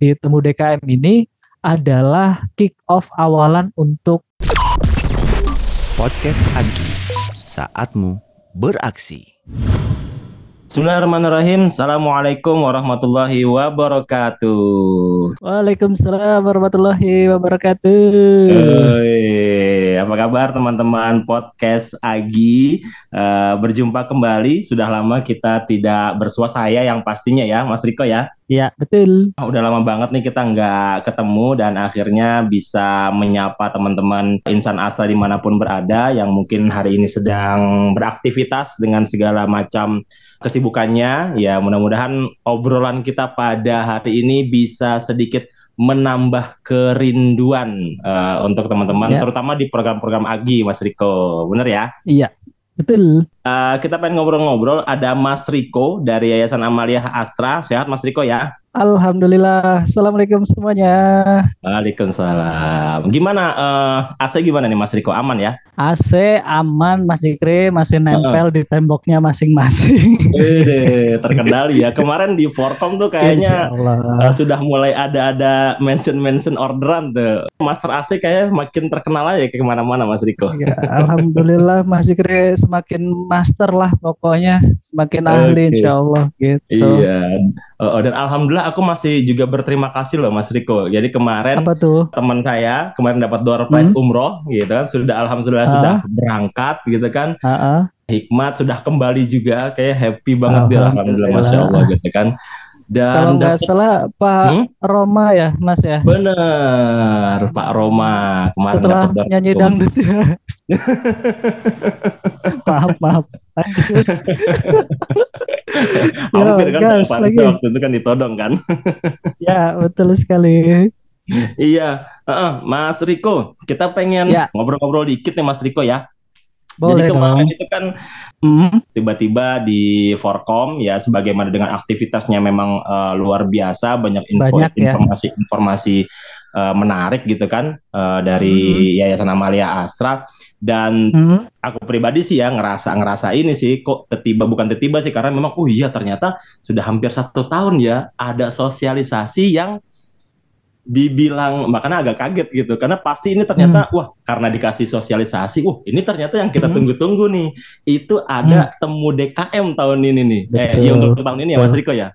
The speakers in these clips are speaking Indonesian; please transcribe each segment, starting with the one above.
di Temu DKM ini adalah kick off awalan untuk Podcast Agi, saatmu beraksi. Bismillahirrahmanirrahim. Assalamualaikum warahmatullahi wabarakatuh. Waalaikumsalam warahmatullahi wabarakatuh. Oi, apa kabar teman-teman podcast Agi? Uh, berjumpa kembali. Sudah lama kita tidak bersua saya yang pastinya ya, Mas Riko ya. Ya betul. Udah lama banget nih kita nggak ketemu dan akhirnya bisa menyapa teman-teman insan asal di mana pun berada yang mungkin hari ini sedang beraktivitas dengan segala macam kesibukannya. Ya mudah-mudahan obrolan kita pada hari ini bisa sedikit menambah kerinduan uh, untuk teman-teman, ya. terutama di program-program Agi, Mas Riko. Bener ya? Iya, betul. Uh, kita pengen ngobrol-ngobrol. Ada Mas Riko dari Yayasan Amalia Astra. Sehat Mas Riko ya? Alhamdulillah. Assalamualaikum semuanya. Waalaikumsalam. Gimana uh, AC gimana nih Mas Riko? Aman ya? AC aman Mas Ikri masih nempel uh. di temboknya masing-masing. Eh, terkendali ya. Kemarin di Forcom tuh kayaknya uh, sudah mulai ada-ada mention-mention orderan tuh. Master AC kayak makin terkenal aja ke ke mana-mana Mas Riko. Ya, Alhamdulillah Mas Ikri semakin master lah pokoknya. Semakin ahli okay. insya Allah gitu. Iya. Uh, dan alhamdulillah aku masih juga berterima kasih loh Mas Riko. Jadi kemarin Apa tuh? teman saya kemarin dapat door prize hmm. umroh gitu kan sudah alhamdulillah uh. sudah berangkat gitu kan. Uh -uh. Hikmat sudah kembali juga kayak happy banget dia alhamdulillah Masya Allah gitu kan. Dan kalau nggak salah Pak hmm? Roma ya Mas ya. Bener Pak Roma kemarin Setelah nyanyi dangdut ya. maaf maaf. Hampir kan gas, lagi. waktu itu kan ditodong kan. ya betul sekali. iya, uh, uh, Mas Riko, kita pengen ya. ngobrol-ngobrol dikit nih Mas Riko ya. Boleh Jadi kemarin dong. itu kan mm, tiba-tiba di Forkom ya sebagaimana dengan aktivitasnya memang uh, luar biasa banyak info, banyak, ya. informasi-informasi uh, menarik gitu kan uh, dari mm. Yayasan Amalia Astra dan hmm. aku pribadi sih ya ngerasa ngerasa ini sih kok tiba bukan tiba sih karena memang oh iya ternyata sudah hampir satu tahun ya ada sosialisasi yang dibilang makanya agak kaget gitu karena pasti ini ternyata hmm. wah karena dikasih sosialisasi wah ini ternyata yang kita hmm. tunggu-tunggu nih itu ada hmm. temu DKM tahun ini nih Betul. eh ya untuk tahun ini ya Mas Riko ya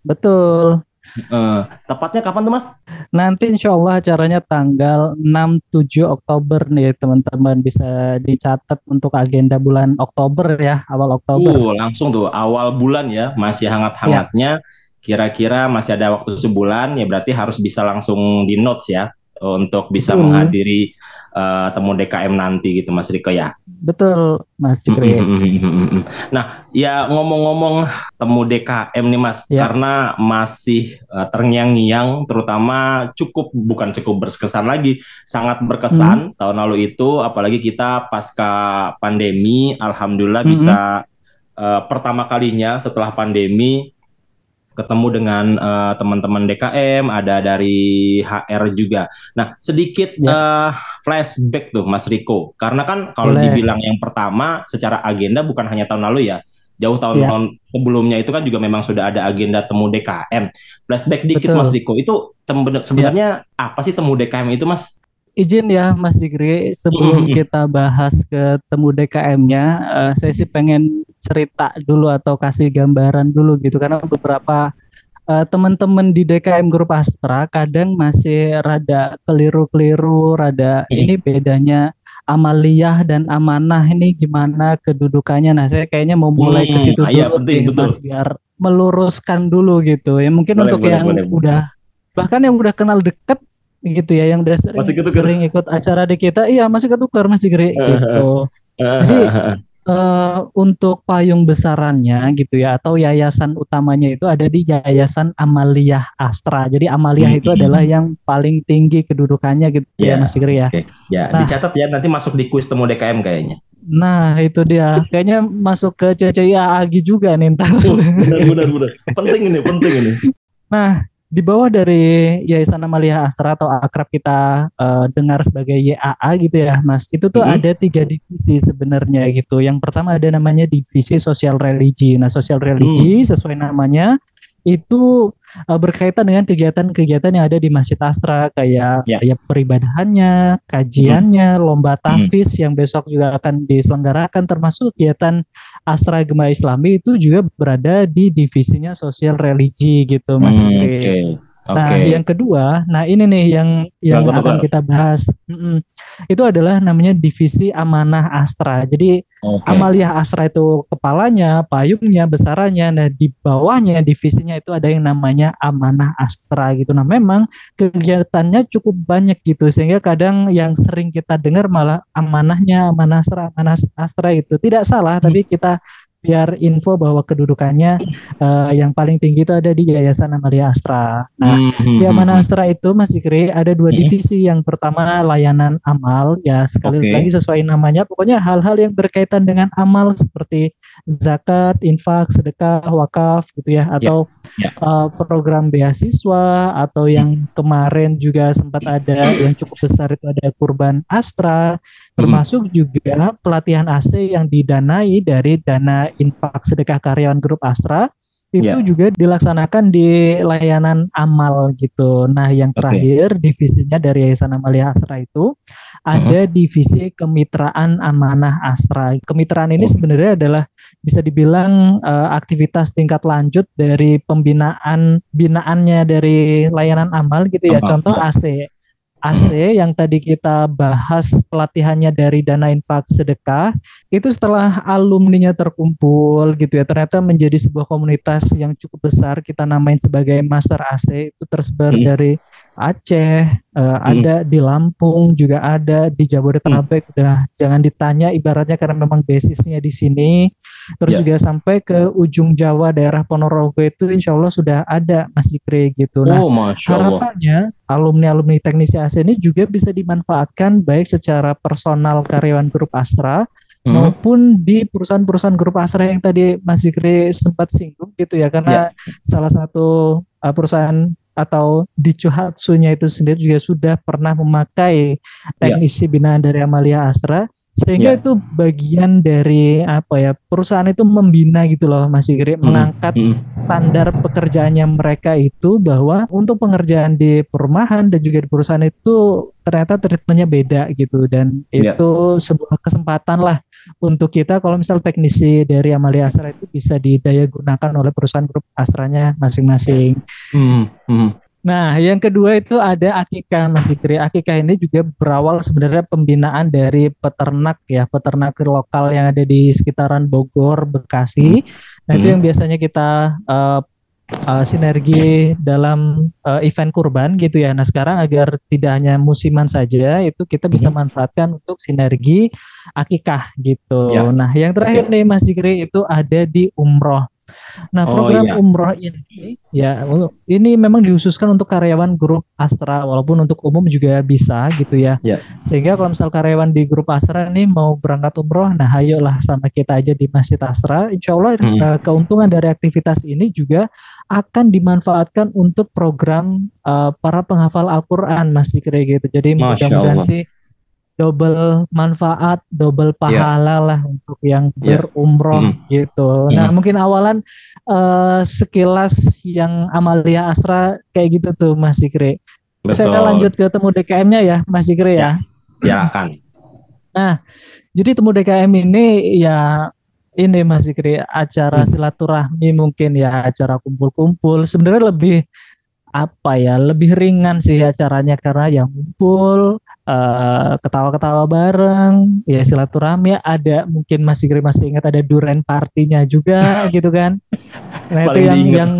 Betul Uh, tepatnya kapan tuh Mas? Nanti insya Allah acaranya tanggal 6-7 Oktober nih teman-teman bisa dicatat untuk agenda bulan Oktober ya awal Oktober. Uh, langsung tuh awal bulan ya masih hangat-hangatnya. Kira-kira masih ada waktu sebulan ya berarti harus bisa langsung di notes ya untuk bisa Betul. menghadiri uh, temu DKM nanti gitu Mas Riko ya. Betul Mas Cikri. nah ya ngomong-ngomong temu DKM nih Mas ya. karena masih uh, terngiang-ngiang terutama cukup bukan cukup berkesan lagi sangat berkesan hmm. tahun lalu itu apalagi kita pasca pandemi Alhamdulillah hmm. bisa uh, pertama kalinya setelah pandemi ketemu dengan uh, teman-teman DKM, ada dari HR juga. Nah, sedikit ya. uh, flashback tuh Mas Riko, karena kan kalau dibilang yang pertama secara agenda bukan hanya tahun lalu ya, jauh tahun-tahun ya. sebelumnya itu kan juga memang sudah ada agenda temu DKM. Flashback dikit Betul. Mas Riko, itu sebenarnya ya. apa sih temu DKM itu Mas? izin ya Mas Jigri sebelum kita bahas ke temu DKM-nya, uh, saya sih pengen cerita dulu atau kasih gambaran dulu gitu karena beberapa uh, teman-teman di DKM Grup Astra kadang masih rada keliru-keliru, rada ini bedanya amaliyah dan amanah ini gimana kedudukannya. Nah, saya kayaknya mau mulai ke situ iya, dulu penting, betul. Mas, biar meluruskan dulu gitu. Ya mungkin boleh, untuk boleh, yang boleh, udah bahkan yang udah kenal deket gitu ya yang udah sering, sering ikut acara di kita iya masih ketukar masih gede gitu jadi uh, untuk payung besarannya gitu ya atau yayasan utamanya itu ada di Yayasan Amalia Astra. Jadi Amalia itu adalah yang paling tinggi kedudukannya gitu yeah, ya Mas Giri ya. okay. ya nah, dicatat ya nanti masuk di kuis temu DKM kayaknya. Nah itu dia, kayaknya masuk ke CCIA Agi juga nih ntar. Oh, benar benar benar, penting ini, penting ini. Nah di bawah dari Yayasan Amalia Astra atau akrab kita uh, dengar sebagai YAA gitu ya Mas itu tuh mm -hmm. ada tiga divisi sebenarnya gitu yang pertama ada namanya divisi sosial religi nah sosial religi mm. sesuai namanya itu uh, berkaitan dengan kegiatan-kegiatan yang ada di Masjid Astra kayak yeah. kayak peribadahannya, kajiannya, hmm. lomba tahfiz hmm. yang besok juga akan diselenggarakan termasuk kegiatan Astra Gema Islami itu juga berada di divisinya sosial religi gitu Mas hmm, okay. Nah, okay. yang kedua, nah ini nih yang yang Bang, akan kita bahas. Mm-mm. Itu adalah namanya divisi amanah Astra. Jadi okay. Amalia Astra itu kepalanya, payungnya, besarannya. Nah, di bawahnya divisinya itu ada yang namanya amanah Astra gitu. Nah, memang kegiatannya cukup banyak gitu sehingga kadang yang sering kita dengar malah amanahnya amanah Astra, amanah Astra itu tidak salah, hmm. tapi kita biar info bahwa kedudukannya uh, yang paling tinggi itu ada di Yayasan Amalia Astra. Nah, mm-hmm. di Amalia Astra itu Mas Zikri ada dua mm-hmm. divisi. Yang pertama layanan amal, ya sekali okay. lagi sesuai namanya, pokoknya hal-hal yang berkaitan dengan amal seperti zakat, infak, sedekah, wakaf gitu ya, atau yeah. Yeah. Uh, program beasiswa atau yang mm. kemarin juga sempat ada yang cukup besar itu ada kurban Astra termasuk hmm. juga pelatihan AC yang didanai dari dana infak sedekah karyawan grup Astra itu yeah. juga dilaksanakan di layanan amal gitu. Nah, yang terakhir okay. divisinya dari Yayasan Amalia Astra itu ada uh-huh. divisi kemitraan amanah Astra. Kemitraan ini oh. sebenarnya adalah bisa dibilang uh, aktivitas tingkat lanjut dari pembinaan binaannya dari layanan amal gitu ya. Uh-huh. Contoh AC. AC yang tadi kita bahas pelatihannya dari dana infak sedekah itu setelah alumninya terkumpul gitu ya ternyata menjadi sebuah komunitas yang cukup besar kita namain sebagai Master AC itu tersebar hmm. dari Aceh, uh, hmm. ada di Lampung, juga ada di Jabodetabek. Hmm. Udah jangan ditanya ibaratnya karena memang basisnya di sini. Terus yeah. juga sampai ke ujung Jawa daerah Ponorogo itu insya Allah sudah ada Mas Jikri gitu. Nah, oh, harapannya alumni-alumni teknisi AC ini juga bisa dimanfaatkan baik secara personal karyawan grup Astra hmm. maupun di perusahaan-perusahaan grup Astra yang tadi Mas Jikri sempat singgung gitu ya karena yeah. salah satu uh, perusahaan atau di Chuhatsu-nya itu sendiri juga sudah pernah memakai teknisi yeah. binaan dari Amalia Astra sehingga yeah. itu bagian dari apa ya perusahaan itu membina gitu loh Mas Igri hmm. mengangkat hmm. standar pekerjaannya mereka itu bahwa untuk pengerjaan di perumahan dan juga di perusahaan itu ternyata treatmentnya beda gitu dan yeah. itu sebuah kesempatan lah untuk kita kalau misal teknisi dari Amalia Astra itu bisa didaya gunakan oleh perusahaan grup Astranya masing-masing. Hmm. Hmm. Nah, yang kedua itu ada akikah Mas Zikri. Akikah ini juga berawal sebenarnya pembinaan dari peternak ya, peternak lokal yang ada di sekitaran Bogor, Bekasi. Nah, itu hmm. yang biasanya kita uh, uh, sinergi dalam uh, event kurban gitu ya. Nah, sekarang agar tidak hanya musiman saja, itu kita bisa hmm. manfaatkan untuk sinergi akikah gitu. Ya. Nah, yang terakhir nih Mas Zikri itu ada di umroh. Nah, oh, program iya. umroh ini ya ini memang dihususkan untuk karyawan grup Astra walaupun untuk umum juga bisa gitu ya. ya. Sehingga kalau misal karyawan di grup Astra ini mau berangkat umroh, nah ayolah sama kita aja di Masjid Astra. Insya Allah hmm. uh, keuntungan dari aktivitas ini juga akan dimanfaatkan untuk program uh, para penghafal Al-Qur'an Mas Zikri gitu. Jadi mudah-mudahan sih double manfaat, double iya. pahala yeah. lah untuk yang iya. berumroh yeah. mm. gitu. Nah, mm. mungkin awalan uh, sekilas yang Amalia Astra kayak gitu tuh Mas Zikri. Betul. Saya lanjut ke temu DKM-nya ya, Mas Zikri ya. ya. Silakan. Nah, jadi temu DKM ini ya ini Mas Zikri acara hmm. silaturahmi mungkin ya acara kumpul-kumpul sebenarnya lebih apa ya lebih ringan sih acaranya karena yang kumpul uh, ketawa-ketawa bareng ya silaturahmi ada mungkin masih masih ingat ada duren partinya juga gitu kan nah itu yang diingat. yang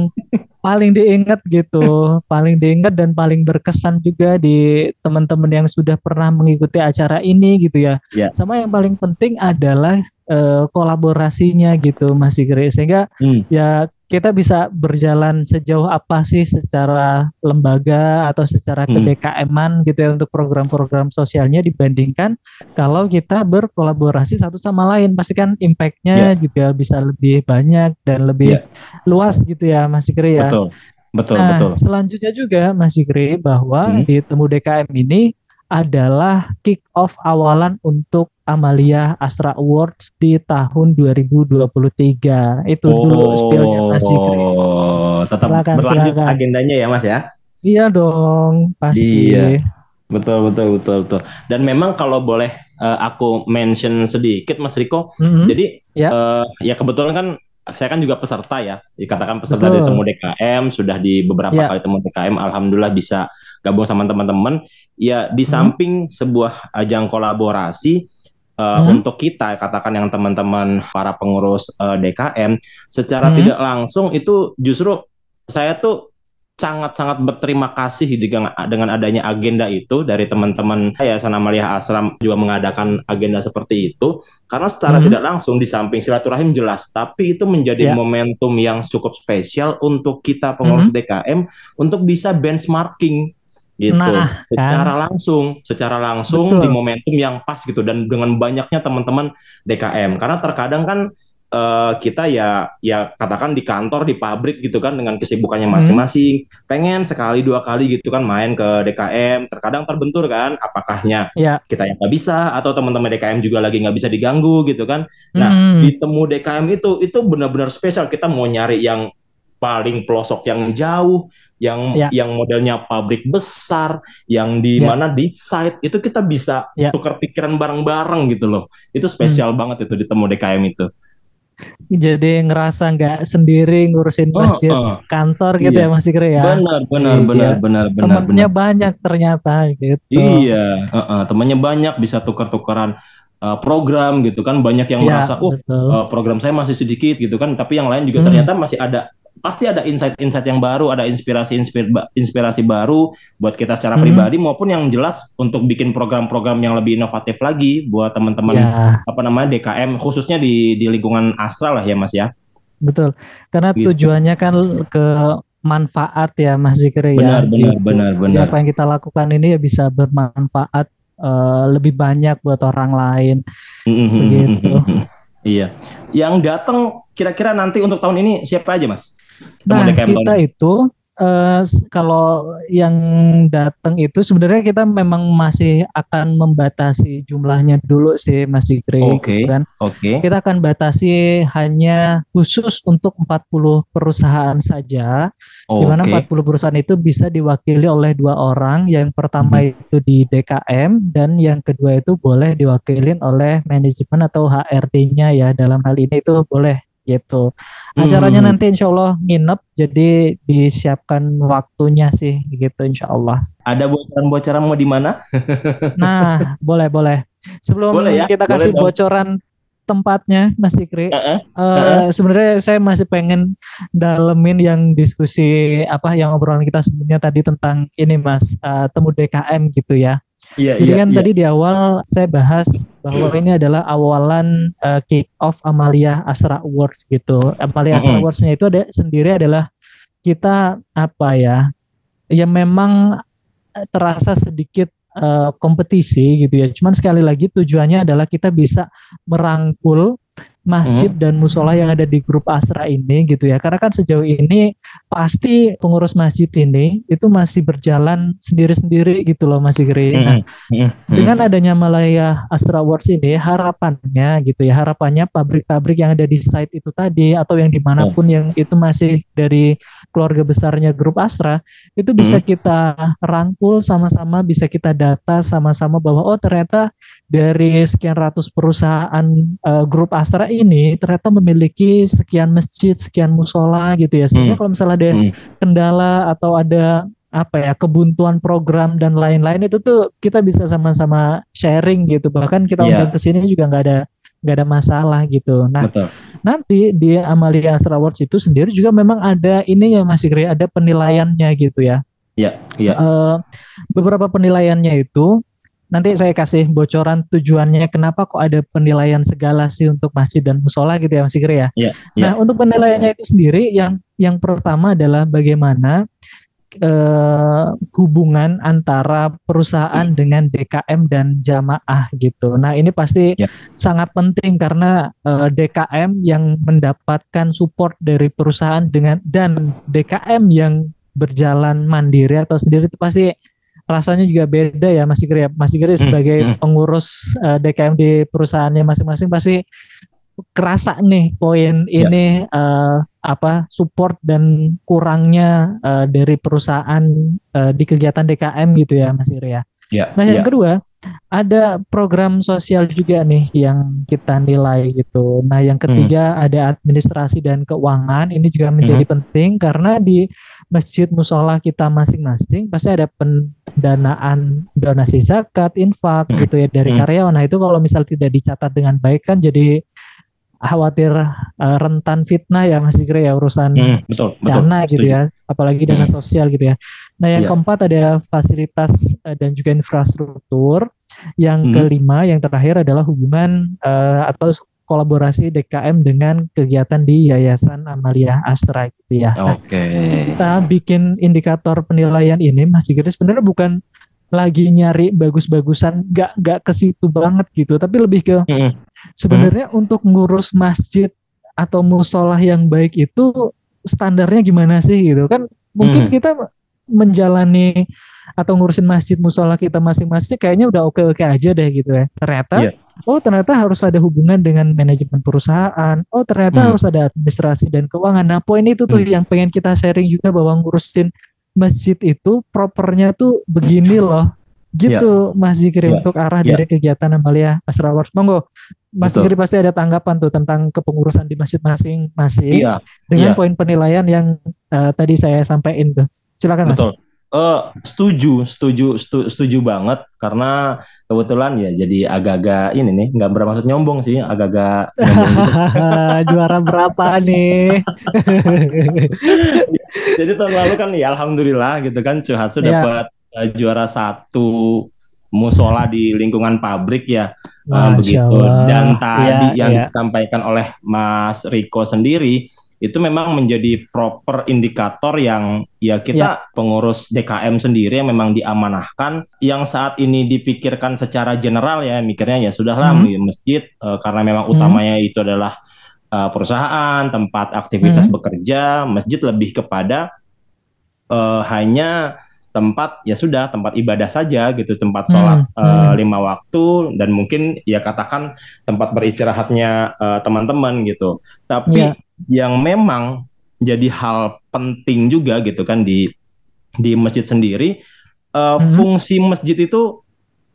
paling diingat gitu paling diingat dan paling berkesan juga di teman-teman yang sudah pernah mengikuti acara ini gitu ya yeah. sama yang paling penting adalah uh, kolaborasinya gitu Mas Sigri sehingga hmm. ya kita bisa berjalan sejauh apa sih secara lembaga atau secara hmm. kedekaman gitu ya untuk program-program sosialnya dibandingkan kalau kita berkolaborasi satu sama lain pasti kan impactnya yeah. juga bisa lebih banyak dan lebih yeah. luas gitu ya Mas Ikri ya. Betul. Betul, nah, betul. Selanjutnya juga Mas Ikri bahwa hmm. di Temu DKM ini adalah kick off awalan untuk Amalia Astra Awards di tahun 2023. Itu oh, dulu spillnya Mas Zikri. tetap silakan, berlanjut silakan. agendanya ya Mas ya. Iya dong, pasti. Iya. Betul betul betul betul. Dan memang kalau boleh uh, aku mention sedikit Mas Riko, mm-hmm. jadi ya. Uh, ya kebetulan kan saya kan juga peserta ya, dikatakan peserta Betul. di Temu DKM, sudah di beberapa ya. kali Temu DKM, alhamdulillah bisa gabung sama teman-teman. Ya di hmm. samping sebuah ajang kolaborasi uh, hmm. untuk kita katakan yang teman-teman para pengurus uh, DKM secara hmm. tidak langsung itu justru saya tuh sangat-sangat berterima kasih dengan, dengan adanya agenda itu dari teman-teman Yayasan Amalia Asram juga mengadakan agenda seperti itu karena secara hmm. tidak langsung di samping silaturahim jelas tapi itu menjadi yeah. momentum yang cukup spesial untuk kita pengurus hmm. DKM untuk bisa benchmarking gitu nah, secara kan? langsung secara langsung Betul. di momentum yang pas gitu dan dengan banyaknya teman-teman DKM karena terkadang kan uh, kita ya ya katakan di kantor di pabrik gitu kan dengan kesibukannya hmm. masing-masing hmm. pengen sekali dua kali gitu kan main ke DKM terkadang terbentur kan apakahnya ya. kita yang nggak bisa atau teman-teman DKM juga lagi nggak bisa diganggu gitu kan nah hmm. ditemu DKM itu itu benar-benar spesial kita mau nyari yang paling pelosok yang jauh yang ya. yang modelnya pabrik besar yang di ya. mana di site itu kita bisa ya. tukar pikiran bareng-bareng gitu loh itu spesial hmm. banget itu ditemu DKM itu jadi ngerasa nggak sendiri ngurusin oh, masjid oh, oh. kantor gitu iya. ya Mas Ikri ya. Benar, benar, iya. benar, benar, benar. Temennya benar. banyak ternyata gitu. Iya, uh, uh, temennya banyak bisa tukar-tukaran uh, program gitu kan. Banyak yang ya, merasa, oh uh, program saya masih sedikit gitu kan. Tapi yang lain juga hmm. ternyata masih ada pasti ada insight-insight yang baru, ada inspirasi-inspirasi baru buat kita secara hmm. pribadi maupun yang jelas untuk bikin program-program yang lebih inovatif lagi buat teman-teman ya. apa namanya DKM khususnya di di lingkungan Astra lah ya Mas ya. Betul. Karena gitu. tujuannya kan ke manfaat ya Mas Zikri ya. Benar, benar, gitu. benar, benar. Apa yang kita lakukan ini ya bisa bermanfaat uh, lebih banyak buat orang lain. Mm-hmm. Begitu. Iya. Yang datang kira-kira nanti untuk tahun ini siapa aja, Mas? Nah, kita itu uh, kalau yang datang itu sebenarnya kita memang masih akan membatasi jumlahnya dulu sih Mas Zikri Oke. Okay. Kan? Oke. Okay. Kita akan batasi hanya khusus untuk 40 perusahaan saja. Okay. Di mana 40 perusahaan itu bisa diwakili oleh dua orang. Yang pertama hmm. itu di DKM dan yang kedua itu boleh diwakilin oleh manajemen atau HRD-nya ya. Dalam hal ini itu boleh gitu. Acaranya hmm. nanti insya Allah nginep, jadi disiapkan waktunya sih gitu insya Allah. Ada bocoran-bocoran mau di mana? nah, boleh boleh. Sebelum boleh ya? kita boleh kasih dong. bocoran tempatnya Mas Dikri, uh -uh. uh, uh sebenarnya saya masih pengen dalemin yang diskusi apa yang obrolan kita sebelumnya tadi tentang ini Mas uh, temu DKM gitu ya. Iya, Jadi iya, kan iya. tadi di awal saya bahas bahwa ini adalah awalan uh, kick off Amalia Astra Awards gitu. Amalia Astra Awards-nya itu ada sendiri adalah kita apa ya? Yang memang eh, terasa sedikit uh, kompetisi gitu ya. Cuman sekali lagi tujuannya adalah kita bisa merangkul masjid hmm. dan musola yang ada di grup Asra ini gitu ya. Karena kan sejauh ini pasti pengurus masjid ini itu masih berjalan sendiri-sendiri gitu loh Mas Igri. Hmm. Nah, hmm. dengan adanya Malaya Asra Awards ini harapannya gitu ya, harapannya pabrik-pabrik yang ada di site itu tadi atau yang di mana pun hmm. yang itu masih dari keluarga besarnya grup Astra itu bisa hmm. kita rangkul sama-sama, bisa kita data sama-sama bahwa oh ternyata dari sekian ratus perusahaan uh, grup Astra ini ternyata memiliki sekian masjid, sekian musola gitu ya. Sehingga hmm. kalau misalnya ada hmm. kendala atau ada apa ya kebuntuan program dan lain-lain itu tuh kita bisa sama-sama sharing gitu. Bahkan kita yeah. undang ke sini juga nggak ada nggak ada masalah gitu. Nah, Betul. nanti di Amalia Astra Awards itu sendiri juga memang ada ini ya masih kira ada penilaiannya gitu ya. Iya, iya. Uh, beberapa penilaiannya itu nanti saya kasih bocoran tujuannya kenapa kok ada penilaian segala sih untuk masjid dan musola gitu ya Mas Ikri ya. Yeah, yeah. Nah untuk penilaiannya itu sendiri yang yang pertama adalah bagaimana eh, hubungan antara perusahaan dengan DKM dan jamaah gitu. Nah ini pasti yeah. sangat penting karena eh, DKM yang mendapatkan support dari perusahaan dengan dan DKM yang berjalan mandiri atau sendiri itu pasti rasanya juga beda ya Mas Igri ya. Mas Igri hmm, sebagai hmm. pengurus uh, eh, DKM di perusahaannya masing-masing pasti kerasa nih poin ya. ini uh, apa support dan kurangnya uh, dari perusahaan uh, di kegiatan DKM gitu ya Mas Iri ya. ya nah yang ya. kedua ada program sosial juga nih yang kita nilai gitu. Nah yang ketiga hmm. ada administrasi dan keuangan ini juga menjadi hmm. penting karena di masjid musola kita masing-masing pasti ada pendanaan donasi zakat, infak hmm. gitu ya dari hmm. karyawan. Nah itu kalau misal tidak dicatat dengan baik kan jadi khawatir uh, rentan fitnah ya Mas Zikri ya urusan hmm, betul, dana betul, gitu ya apalagi dana hmm. sosial gitu ya. Nah yang yeah. keempat ada fasilitas uh, dan juga infrastruktur. Yang hmm. kelima yang terakhir adalah hubungan uh, atau kolaborasi DKM dengan kegiatan di Yayasan Amalia Astra gitu ya. Nah, Oke. Okay. kita bikin indikator penilaian ini Mas Zikri sebenarnya bukan lagi nyari bagus-bagusan nggak nggak ke situ banget gitu tapi lebih ke mm. sebenarnya mm. untuk ngurus masjid atau musola yang baik itu standarnya gimana sih gitu kan mungkin mm. kita menjalani atau ngurusin masjid musola kita masing-masing kayaknya udah oke-oke aja deh gitu ya ternyata yeah. oh ternyata harus ada hubungan dengan manajemen perusahaan oh ternyata mm. harus ada administrasi dan keuangan nah poin itu tuh mm. yang pengen kita sharing juga bahwa ngurusin masjid itu propernya tuh begini loh gitu yeah. Mas Zikri yeah. untuk arah yeah. dari kegiatan Amalia Asra Wars. Monggo Mas Zikri pasti ada tanggapan tuh tentang kepengurusan di masjid masing-masing yeah. dengan yeah. poin penilaian yang uh, tadi saya sampaikan tuh. Silakan Betul. Uh, setuju, setuju, setuju, setuju banget karena kebetulan ya jadi agak-agak ini nih nggak bermaksud nyombong sih, agak-agak gitu. juara berapa nih? jadi tahun lalu kan ya alhamdulillah gitu kan Cuhatsu yeah. dapat uh, juara satu musola di lingkungan pabrik ya uh, begitu dan tadi yeah, yang yeah. disampaikan oleh Mas Riko sendiri itu memang menjadi proper indikator yang ya kita ya. pengurus DKM sendiri yang memang diamanahkan yang saat ini dipikirkan secara general ya mikirnya ya sudahlah hmm. masjid uh, karena memang hmm. utamanya itu adalah uh, perusahaan tempat aktivitas hmm. bekerja masjid lebih kepada uh, hanya tempat ya sudah tempat ibadah saja gitu tempat sholat hmm, uh, lima waktu dan mungkin ya katakan tempat beristirahatnya teman-teman gitu tapi yeah yang memang jadi hal penting juga gitu kan di di masjid sendiri uh, hmm. fungsi masjid itu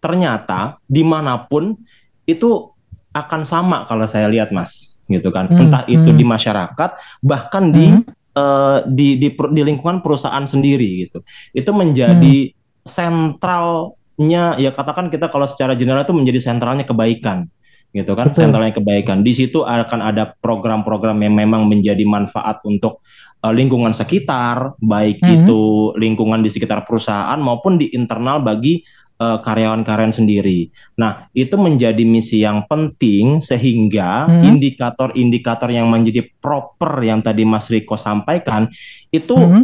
ternyata di mana pun itu akan sama kalau saya lihat mas gitu kan hmm. entah itu hmm. di masyarakat bahkan di hmm. uh, di, di di lingkungan perusahaan sendiri gitu itu menjadi hmm. sentralnya ya katakan kita kalau secara general itu menjadi sentralnya kebaikan gitu kan Betul. sentralnya kebaikan di situ akan ada program-program yang memang menjadi manfaat untuk uh, lingkungan sekitar baik hmm. itu lingkungan di sekitar perusahaan maupun di internal bagi uh, karyawan-karyawan sendiri. Nah, itu menjadi misi yang penting sehingga hmm. indikator-indikator yang menjadi proper yang tadi Mas Riko sampaikan itu hmm.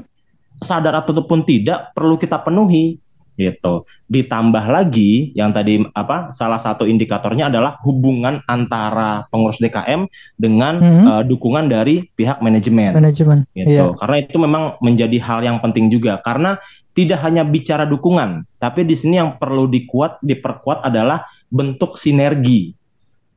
sadar ataupun tidak perlu kita penuhi gitu. Ditambah lagi yang tadi apa salah satu indikatornya adalah hubungan antara pengurus DKM dengan hmm. uh, dukungan dari pihak manajemen. Manajemen. Gitu. Iya. Karena itu memang menjadi hal yang penting juga karena tidak hanya bicara dukungan, tapi di sini yang perlu dikuat diperkuat adalah bentuk sinergi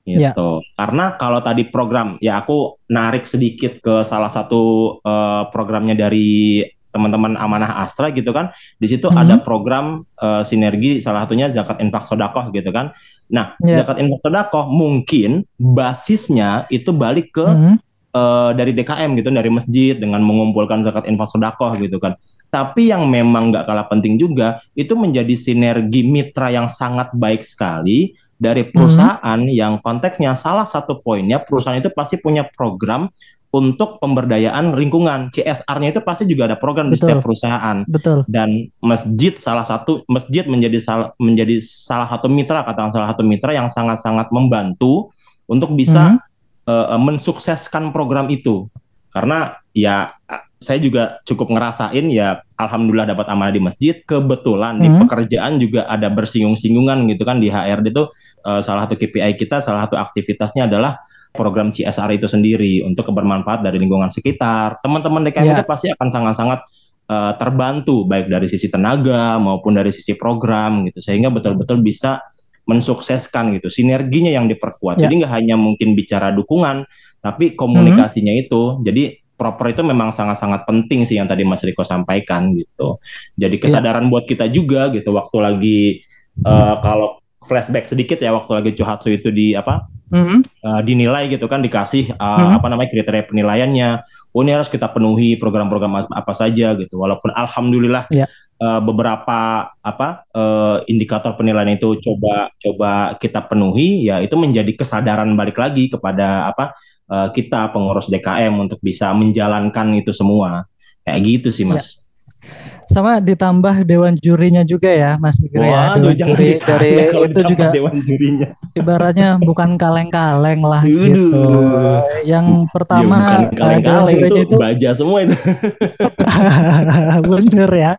gitu. Ya. Karena kalau tadi program, ya aku narik sedikit ke salah satu uh, programnya dari teman-teman amanah Astra gitu kan di situ mm -hmm. ada program uh, sinergi salah satunya zakat infak sodakoh gitu kan nah yeah. zakat infak sodakoh mungkin basisnya itu balik ke mm -hmm. uh, dari DKM gitu dari masjid dengan mengumpulkan zakat infak sodakoh gitu kan tapi yang memang nggak kalah penting juga itu menjadi sinergi mitra yang sangat baik sekali dari perusahaan mm -hmm. yang konteksnya salah satu poinnya perusahaan itu pasti punya program untuk pemberdayaan lingkungan. CSR-nya itu pasti juga ada program Betul. di setiap perusahaan. Betul. Dan masjid salah satu masjid menjadi salah menjadi salah satu mitra katakan salah satu mitra yang sangat-sangat membantu untuk bisa mm -hmm. uh, mensukseskan program itu. Karena ya saya juga cukup ngerasain ya alhamdulillah dapat amanah di masjid. Kebetulan mm -hmm. di pekerjaan juga ada bersinggung-singgungan gitu kan di HRD itu uh, salah satu KPI kita salah satu aktivitasnya adalah program CSR itu sendiri untuk kebermanfaat dari lingkungan sekitar. Teman-teman DKM yeah. itu pasti akan sangat-sangat uh, terbantu baik dari sisi tenaga maupun dari sisi program gitu sehingga betul-betul bisa mensukseskan gitu. Sinerginya yang diperkuat. Ya. Jadi nggak hanya mungkin bicara dukungan, tapi komunikasinya hmm. itu. Jadi proper itu memang sangat-sangat penting sih yang tadi Mas Riko sampaikan gitu. Jadi kesadaran ya. buat kita juga gitu waktu lagi uh, kalau flashback sedikit ya waktu lagi Chuhatsu itu di apa mm-hmm. uh, dinilai gitu kan dikasih uh, mm-hmm. apa namanya kriteria penilaiannya oh ini harus kita penuhi program-program apa saja gitu walaupun alhamdulillah yeah. uh, beberapa apa uh, indikator penilaian itu coba coba kita penuhi ya itu menjadi kesadaran balik lagi kepada apa uh, kita pengurus DKM untuk bisa menjalankan itu semua kayak gitu sih mas. Yeah sama ditambah dewan jurinya juga ya Mas Igre ya. Dewan juri dari itu juga dewan jurinya. ibaratnya bukan kaleng-kaleng lah gitu. Yang pertama ya, kaleng-kaleng itu, itu baja semua itu. Bener ya.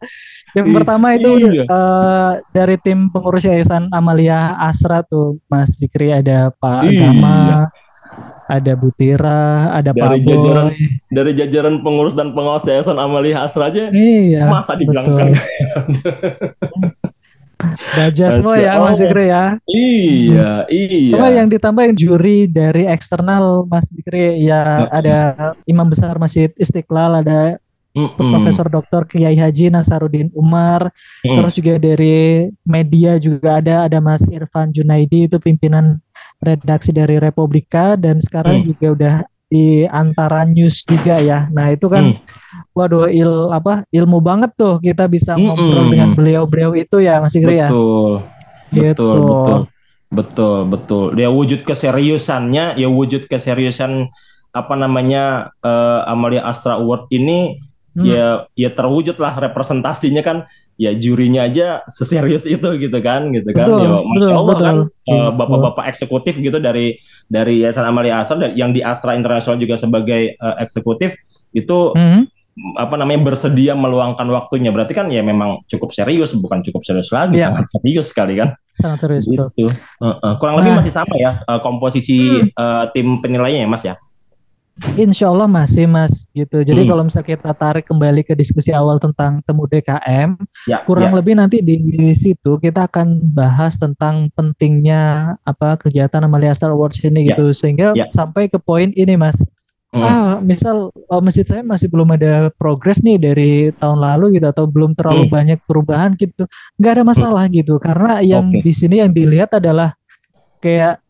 Yang pertama itu uh, dari tim pengurus yayasan Amalia Asra tuh Mas Zikri ada Pak Gama ada Butira, ada dari Pak jajaran, Boy. Dari jajaran pengurus dan pengawas Yayasan Amalia Asra aja, iya, masa dibilangkan Baja semua ya Mas Zikri ya. Iya, iya. Cuma yang ditambah yang juri dari eksternal Mas Zikri ya ada Imam Besar Masjid Istiqlal, ada Mm -mm. Profesor Dr. Kiai Haji Nasarudin Umar, mm. terus juga dari media juga ada ada Mas Irfan Junaidi itu pimpinan redaksi dari Republika dan sekarang mm. juga udah di antara news juga ya. Nah, itu kan mm. waduh il apa ilmu banget tuh kita bisa mm -mm. ngobrol dengan beliau-beliau itu ya Mas Igri ya. Betul. Gitu. Betul, betul. Betul, betul. Dia wujud keseriusannya, ya wujud keseriusan apa namanya uh, Amalia Astra Award ini hmm. ya ya terwujud lah representasinya kan ya jurinya aja seserius itu gitu kan gitu kan betul, ya betul, Allah betul. kan uh, bapak-bapak eksekutif gitu dari dari Yayasan Amalia Asra yang di Astra Internasional juga sebagai uh, eksekutif itu hmm. apa namanya bersedia meluangkan waktunya berarti kan ya memang cukup serius bukan cukup serius lagi ya. sangat serius sekali kan sangat serius gitu. betul uh, uh, kurang nah. lebih masih sama ya uh, komposisi hmm. uh, tim penilaiannya ya Mas ya Insya Allah masih mas gitu. Jadi hmm. kalau misalnya kita tarik kembali ke diskusi awal tentang temu DKM, ya, kurang ya. lebih nanti di situ kita akan bahas tentang pentingnya apa kegiatan Amalia Star Awards ini ya. gitu, sehingga ya. sampai ke poin ini mas. Hmm. Ah, misal oh, masjid saya masih belum ada progres nih dari tahun lalu gitu atau belum terlalu hmm. banyak perubahan gitu, nggak ada masalah hmm. gitu. Karena yang okay. di sini yang dilihat adalah kayak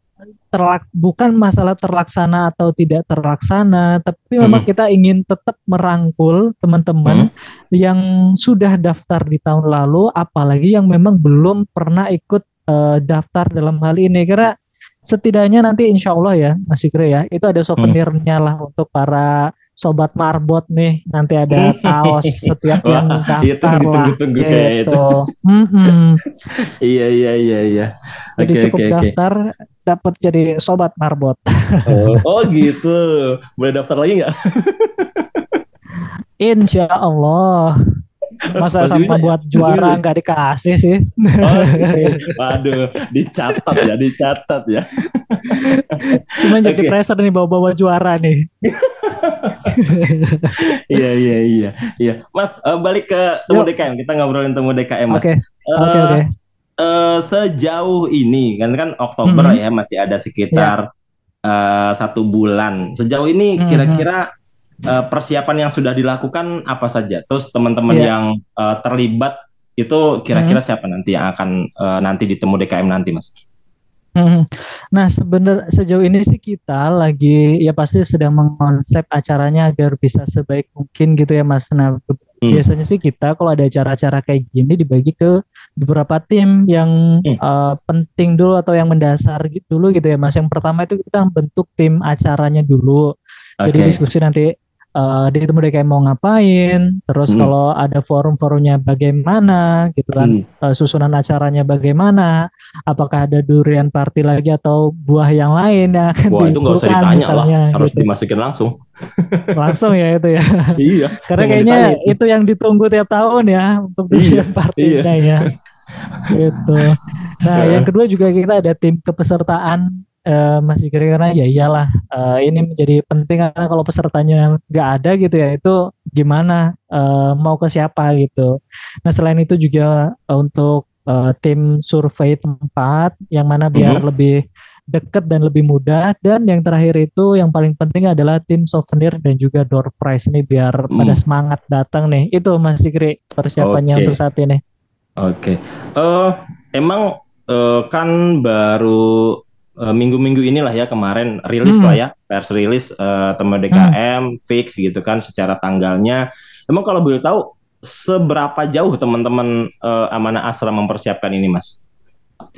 terlak bukan masalah terlaksana atau tidak terlaksana, tapi memang hmm. kita ingin tetap merangkul teman-teman hmm. yang sudah daftar di tahun lalu, apalagi yang memang belum pernah ikut uh, daftar dalam hal ini, karena setidaknya nanti insya Allah ya Mas Ikri ya itu ada souvenirnya lah untuk para sobat marbot nih nanti ada kaos setiap yang daftar itu lah gitu. itu. iya iya iya iya. Jadi okay, cukup okay, daftar okay. dapat jadi sobat marbot. oh, oh gitu. Boleh daftar lagi nggak? Insya Allah. Masa Mas sama buat juara nggak dikasih sih? Oh, waduh, dicatat ya, dicatat ya. Cuma jadi okay. pressure nih bawa-bawa juara nih. iya iya iya iya. Mas uh, balik ke temu Yuk. DKM. Kita ngobrolin temu DKM Mas. Oke. Okay. Oke okay, oke. Okay. Uh, sejauh ini kan kan Oktober mm -hmm. ya masih ada sekitar yeah. uh, satu bulan. Sejauh ini mm-hmm. kira-kira mm -hmm uh, persiapan yang sudah dilakukan apa saja? Terus teman-teman yeah. yang uh, terlibat itu kira-kira hmm. siapa nanti yang akan uh, nanti ditemu DKM nanti, Mas? Hmm. Nah, sebenarnya sejauh ini sih kita lagi ya pasti sedang mengonsep acaranya agar bisa sebaik mungkin gitu ya, Mas. Nah, hmm. biasanya sih kita kalau ada acara-acara kayak gini dibagi ke beberapa tim yang hmm. uh, penting dulu atau yang mendasar gitu dulu gitu ya, Mas. Yang pertama itu kita bentuk tim acaranya dulu. Okay. Jadi diskusi nanti uh, di temu DKM mau ngapain, terus hmm. kalau ada forum-forumnya bagaimana, gitu kan, hmm. uh, susunan acaranya bagaimana, apakah ada durian party lagi atau buah yang lain ya kan Wah, itu nggak usah ditanya misalnya, lah, harus gitu. dimasukin langsung. langsung ya itu ya. iya. Karena kayaknya ditanya. itu yang ditunggu tiap tahun ya untuk durian iya, partinya iya. ya. gitu. Nah, yang kedua juga kita ada tim kepesertaan uh, masih kira-kira ya iyalah uh, ini menjadi penting karena kalau pesertanya nggak ada gitu ya itu gimana uh, mau ke siapa gitu. Nah selain itu juga uh, untuk uh, tim survei tempat yang mana biar hmm. lebih dekat dan lebih mudah dan yang terakhir itu yang paling penting adalah tim souvenir dan juga door prize nih biar hmm. pada semangat datang nih itu Mas Sikri persiapannya okay. untuk saat ini. Oke, okay. uh, emang uh, kan baru uh, minggu-minggu inilah ya kemarin rilis hmm. lah ya pers rilis uh, teman DKM hmm. fix gitu kan secara tanggalnya. Emang kalau boleh tahu seberapa jauh teman-teman uh, Amanah Asra mempersiapkan ini, Mas?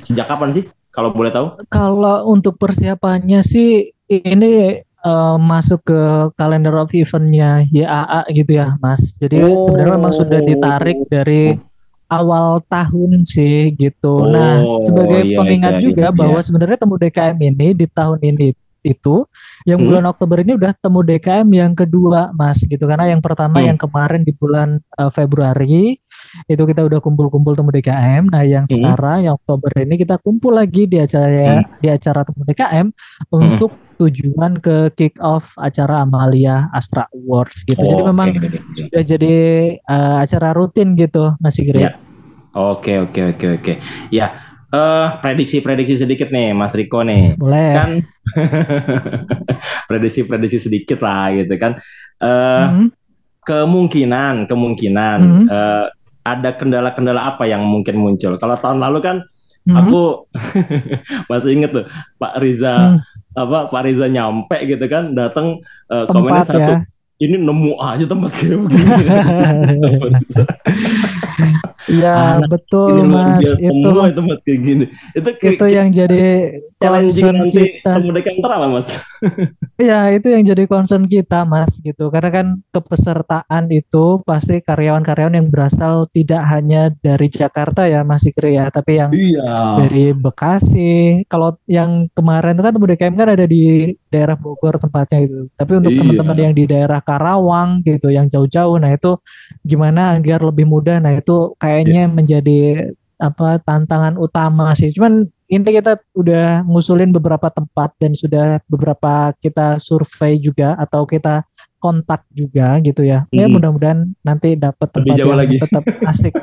Sejak kapan sih? Kalau boleh tahu? Kalau untuk persiapannya sih ini uh, masuk ke kalender of eventnya YAA gitu ya, Mas. Jadi oh. sebenarnya memang sudah ditarik dari awal tahun sih gitu. Nah, oh, nah, sebagai iya, pengingat iya, juga iya, bahwa sebenarnya temu DKM ini di tahun ini itu yang hmm. bulan Oktober ini udah temu DKM yang kedua Mas gitu karena yang pertama hmm. yang kemarin di bulan uh, Februari itu kita udah kumpul-kumpul temu DKM nah yang hmm. sekarang yang Oktober ini kita kumpul lagi di acara hmm. di acara temu DKM hmm. Tujuan ke kick off acara Amalia Astra Awards gitu. Oh, jadi memang okay. sudah jadi uh, acara rutin gitu Mas Sigri. Ya. Oke oke oke oke. Ya, uh, prediksi-prediksi sedikit nih Mas Riko nih. Boleh. Kan prediksi-prediksi sedikit lah gitu kan. Uh, mm-hmm. Kemungkinan kemungkinan mm-hmm. uh, ada kendala-kendala apa yang mungkin muncul. Kalau tahun lalu kan mm-hmm. aku masih inget tuh Pak Riza mm apa Pak Riza nyampe gitu kan datang uh, komennya satu ya. ini nemu aja tempat kayak begini Iya betul ini mas. itu tempat kayak gini. Itu itu yang jadi concern kita apa mas? Iya itu yang jadi concern kita mas gitu. Karena kan kepesertaan itu pasti karyawan-karyawan yang berasal tidak hanya dari Jakarta ya Mas Ikri ya tapi yang iya. dari Bekasi. Kalau yang kemarin itu kan temu DKM kan ada di daerah Bogor tempatnya gitu tapi untuk iya. teman-teman yang di daerah Karawang gitu yang jauh-jauh nah itu gimana agar lebih mudah? Nah itu kayak kayaknya yeah. menjadi apa tantangan utama sih. Cuman ini kita udah ngusulin beberapa tempat dan sudah beberapa kita survei juga atau kita kontak juga gitu ya. Mm. Ya hmm. mudah-mudahan nanti dapat tempat yang lagi. tetap asik.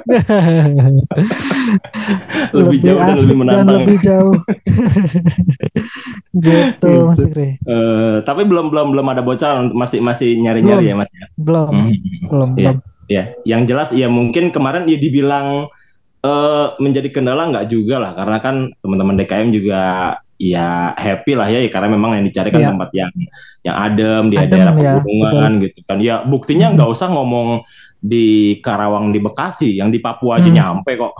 lebih, lebih jauh asik dan lebih menantang. Dan lebih jauh. gitu, gitu. Mas. Uh, tapi belum belum belum ada bocoran masih masih nyari-nyari ya Mas ya. Belum. Hmm. Belum, yeah. belum. Ya, yang jelas ya mungkin kemarin ya dibilang uh, menjadi kendala nggak juga lah karena kan teman-teman DKM juga ya happy lah ya, ya karena memang yang dicari kan ya. tempat yang yang adem di adem, daerah ya, pegunungan gitu kan. Ya buktinya nggak hmm. usah ngomong di Karawang di Bekasi, yang di Papua aja hmm. nyampe kok.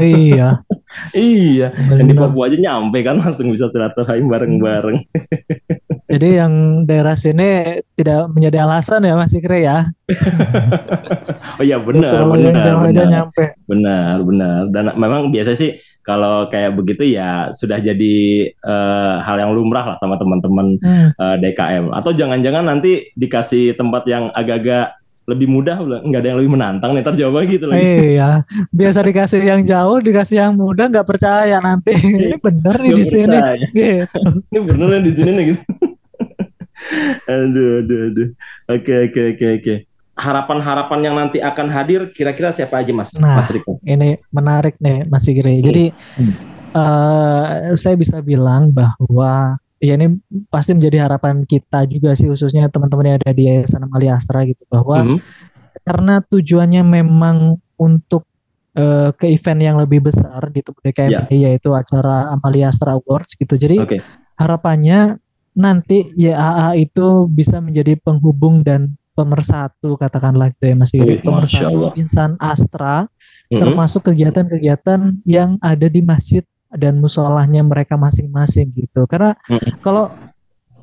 iya. iya, Benar. yang di Papua aja nyampe kan langsung bisa silaturahim bareng-bareng. Jadi yang daerah sini tidak menjadi alasan ya Mas Ikre ya. oh iya benar, benar, jauh benar. Aja nyampe. Benar, benar. Dan memang biasa sih kalau kayak begitu ya sudah jadi uh, hal yang lumrah lah sama teman-teman hmm. uh, eh, DKM. Atau jangan-jangan nanti dikasih tempat yang agak-agak lebih mudah nggak ada yang lebih menantang nih jawabannya gitu lagi iya biasa dikasih yang jauh dikasih yang mudah nggak percaya nanti ini bener nih di sini gitu. ini bener nih di sini nih gitu aduh, aduh, aduh. Oke, oke, oke, oke. Harapan-harapan yang nanti akan hadir, kira-kira siapa aja, Mas? Nah, Mas Riko. Ini menarik nih, Mas Sigri. Hmm. Jadi, hmm. Uh, saya bisa bilang bahwa ya ini pasti menjadi harapan kita juga sih, khususnya teman-teman yang ada di Yayasan Amalia Astra gitu, bahwa hmm. karena tujuannya memang untuk uh, ke event yang lebih besar di DKM yeah. yaitu acara Amalia Astra Awards gitu. Jadi okay. harapannya nanti YAA itu bisa menjadi penghubung dan pemersatu katakanlah itu ya Mas Iri, pemersatu insan Astra mm-hmm. termasuk kegiatan-kegiatan yang ada di masjid dan musolahnya mereka masing-masing gitu. Karena mm-hmm. kalau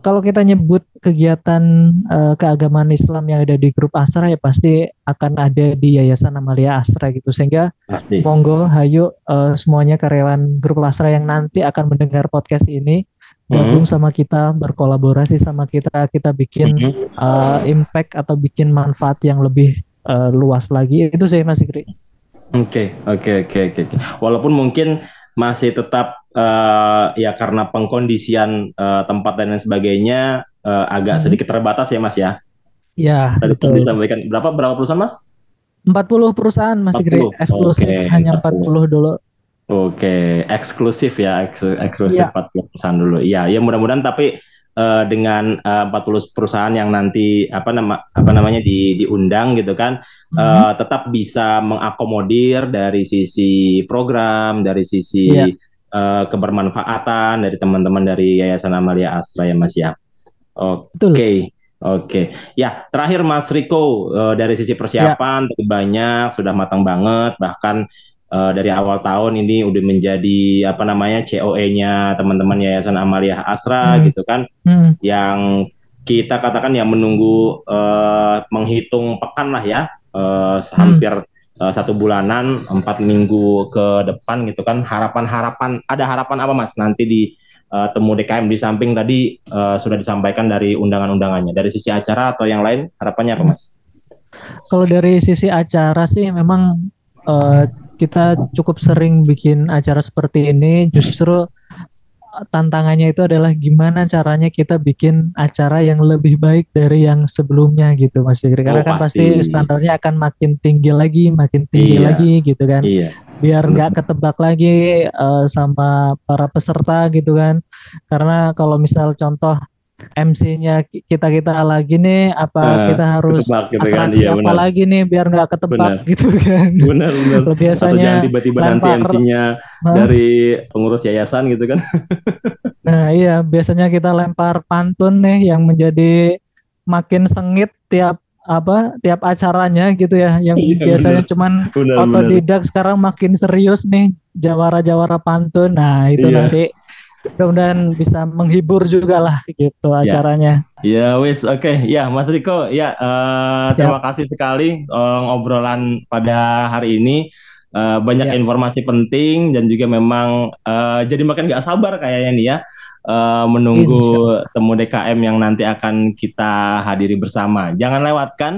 kalau kita nyebut kegiatan uh, keagamaan Islam yang ada di grup Astra ya pasti akan ada di Yayasan Amalia Astra gitu sehingga pasti. monggo hayu uh, semuanya karyawan grup Astra yang nanti akan mendengar podcast ini gabung hmm. sama kita berkolaborasi sama kita kita bikin hmm. uh, impact atau bikin manfaat yang lebih uh, luas lagi itu sih Mas Ikri. Oke oke oke oke. Walaupun mungkin masih tetap uh, ya karena pengkondisian uh, tempat dan lain sebagainya uh, agak hmm. sedikit terbatas ya Mas ya. Ya. Tadi betul. disampaikan berapa berapa perusahaan Mas? 40 perusahaan Mas Ikri eksklusif okay, hanya 40, 40 dulu. Oke, eksklusif ya, eksklusif ya. 40 perusahaan dulu. Iya, ya mudah-mudahan tapi uh, dengan uh, 40 perusahaan yang nanti apa nama apa namanya di diundang gitu kan, hmm. uh, tetap bisa mengakomodir dari sisi program, dari sisi ya. uh, kebermanfaatan dari teman-teman dari Yayasan Amalia Astra ya Mas ya. Oke. Okay. Oke, ya terakhir Mas Riko uh, dari sisi persiapan ya. banyak sudah matang banget bahkan uh, dari awal tahun ini udah menjadi apa namanya COE-nya teman-teman Yayasan Amalia Asra hmm. gitu kan, hmm. yang kita katakan ya menunggu uh, menghitung pekan lah ya, uh, hampir uh, satu bulanan, empat minggu ke depan gitu kan. Harapan-harapan ada harapan apa mas nanti di uh, temu DKM di samping tadi uh, sudah disampaikan dari undangan-undangannya dari sisi acara atau yang lain harapannya apa mas? Kalau dari sisi acara sih memang uh, kita cukup sering bikin acara seperti ini justru tantangannya itu adalah gimana caranya kita bikin acara yang lebih baik dari yang sebelumnya gitu Mas Fikri karena oh, kan pasti. pasti standarnya akan makin tinggi lagi makin tinggi iya. lagi gitu kan iya. biar nggak ketebak lagi uh, sama para peserta gitu kan karena kalau misal contoh MC-nya kita kita lagi nih apa uh, kita harus ketebak, gitu kan? atraksi kan? iya, apa lagi nih biar nggak ketebak benar. gitu kan benar benar biasanya Atau jangan tiba-tiba nanti MC-nya huh? dari pengurus yayasan gitu kan nah iya biasanya kita lempar pantun nih yang menjadi makin sengit tiap apa tiap acaranya gitu ya yang iya, biasanya bener. cuman bener, otodidak bener. sekarang makin serius nih jawara-jawara pantun nah itu iya. nanti mudah-mudahan bisa menghibur juga lah gitu ya. acaranya. Ya wis oke okay. ya Mas Riko ya uh, terima kasih sekali uh, ngobrolan pada hari ini uh, banyak ya. informasi penting dan juga memang uh, jadi makin nggak sabar kayaknya nih ya uh, menunggu temu DKM yang nanti akan kita hadiri bersama. Jangan lewatkan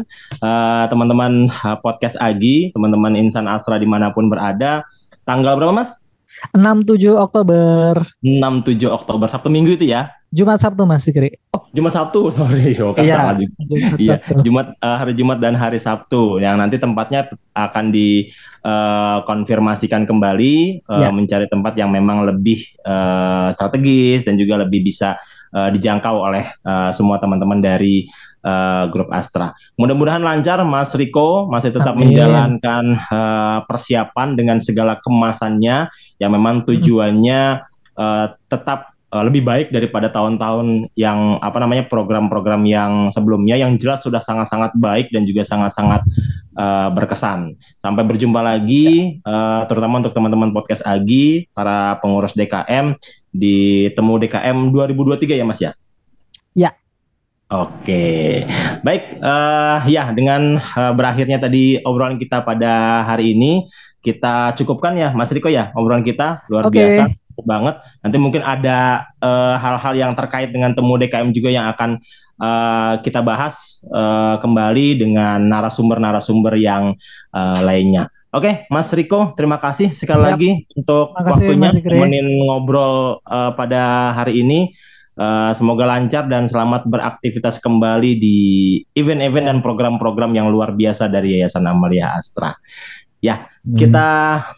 teman-teman uh, podcast Agi, teman-teman Insan Astra di mana pun berada. Tanggal berapa Mas? 6-7 Oktober. 6-7 Oktober, Sabtu Minggu itu ya? Jumat Sabtu Mas Sikri. Oh, Jumat Sabtu, sorry. Oh, iya. Jumat, iya, Jumat uh, hari Jumat dan hari Sabtu yang nanti tempatnya akan dikonfirmasikan eh, uh, kembali uh, ya. mencari tempat yang memang lebih uh, strategis dan juga lebih bisa uh, dijangkau oleh uh, semua teman-teman dari uh, grup Astra. Mudah-mudahan lancar Mas Riko masih tetap Amin. menjalankan uh, persiapan dengan segala kemasannya yang memang tujuannya uh, tetap uh, lebih baik daripada tahun-tahun yang apa namanya program-program yang sebelumnya yang jelas sudah sangat-sangat baik dan juga sangat-sangat uh, berkesan. Sampai berjumpa lagi uh, terutama untuk teman-teman podcast Agi, para pengurus DKM di Temu DKM 2023 ya Mas ya. Ya, Oke, baik uh, ya dengan uh, berakhirnya tadi obrolan kita pada hari ini kita cukupkan ya Mas Riko ya obrolan kita luar okay. biasa cukup banget. Nanti mungkin ada eh, hal-hal uh, yang terkait dengan temu DKM juga yang akan uh, kita bahas uh, kembali dengan narasumber-narasumber yang uh, lainnya. Oke, Mas Riko, terima kasih sekali Siap. lagi untuk waktunya menin ngobrol uh, pada hari ini. Uh, semoga lancar dan selamat beraktivitas kembali di event-event dan program-program yang luar biasa dari Yayasan Amalia Astra. Ya, hmm. kita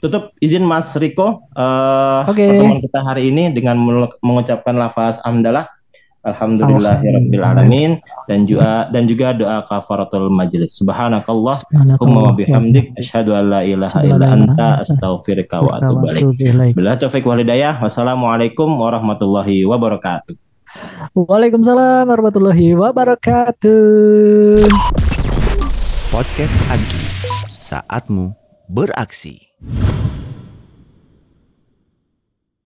tutup izin Mas Riko uh, okay. pertemuan kita hari ini dengan mengucapkan lafaz amdalah Alhamdulillahirabbil alamin dan juga dan juga doa kafaratul majelis. Subhanakallah wa bihamdik asyhadu an la ilaha illa anta astaghfiruka wa atubu ilaik. Bila taufik wal hidayah. Wassalamualaikum warahmatullahi wabarakatuh. Waalaikumsalam warahmatullahi wabarakatuh. Podcast Agi, saatmu beraksi.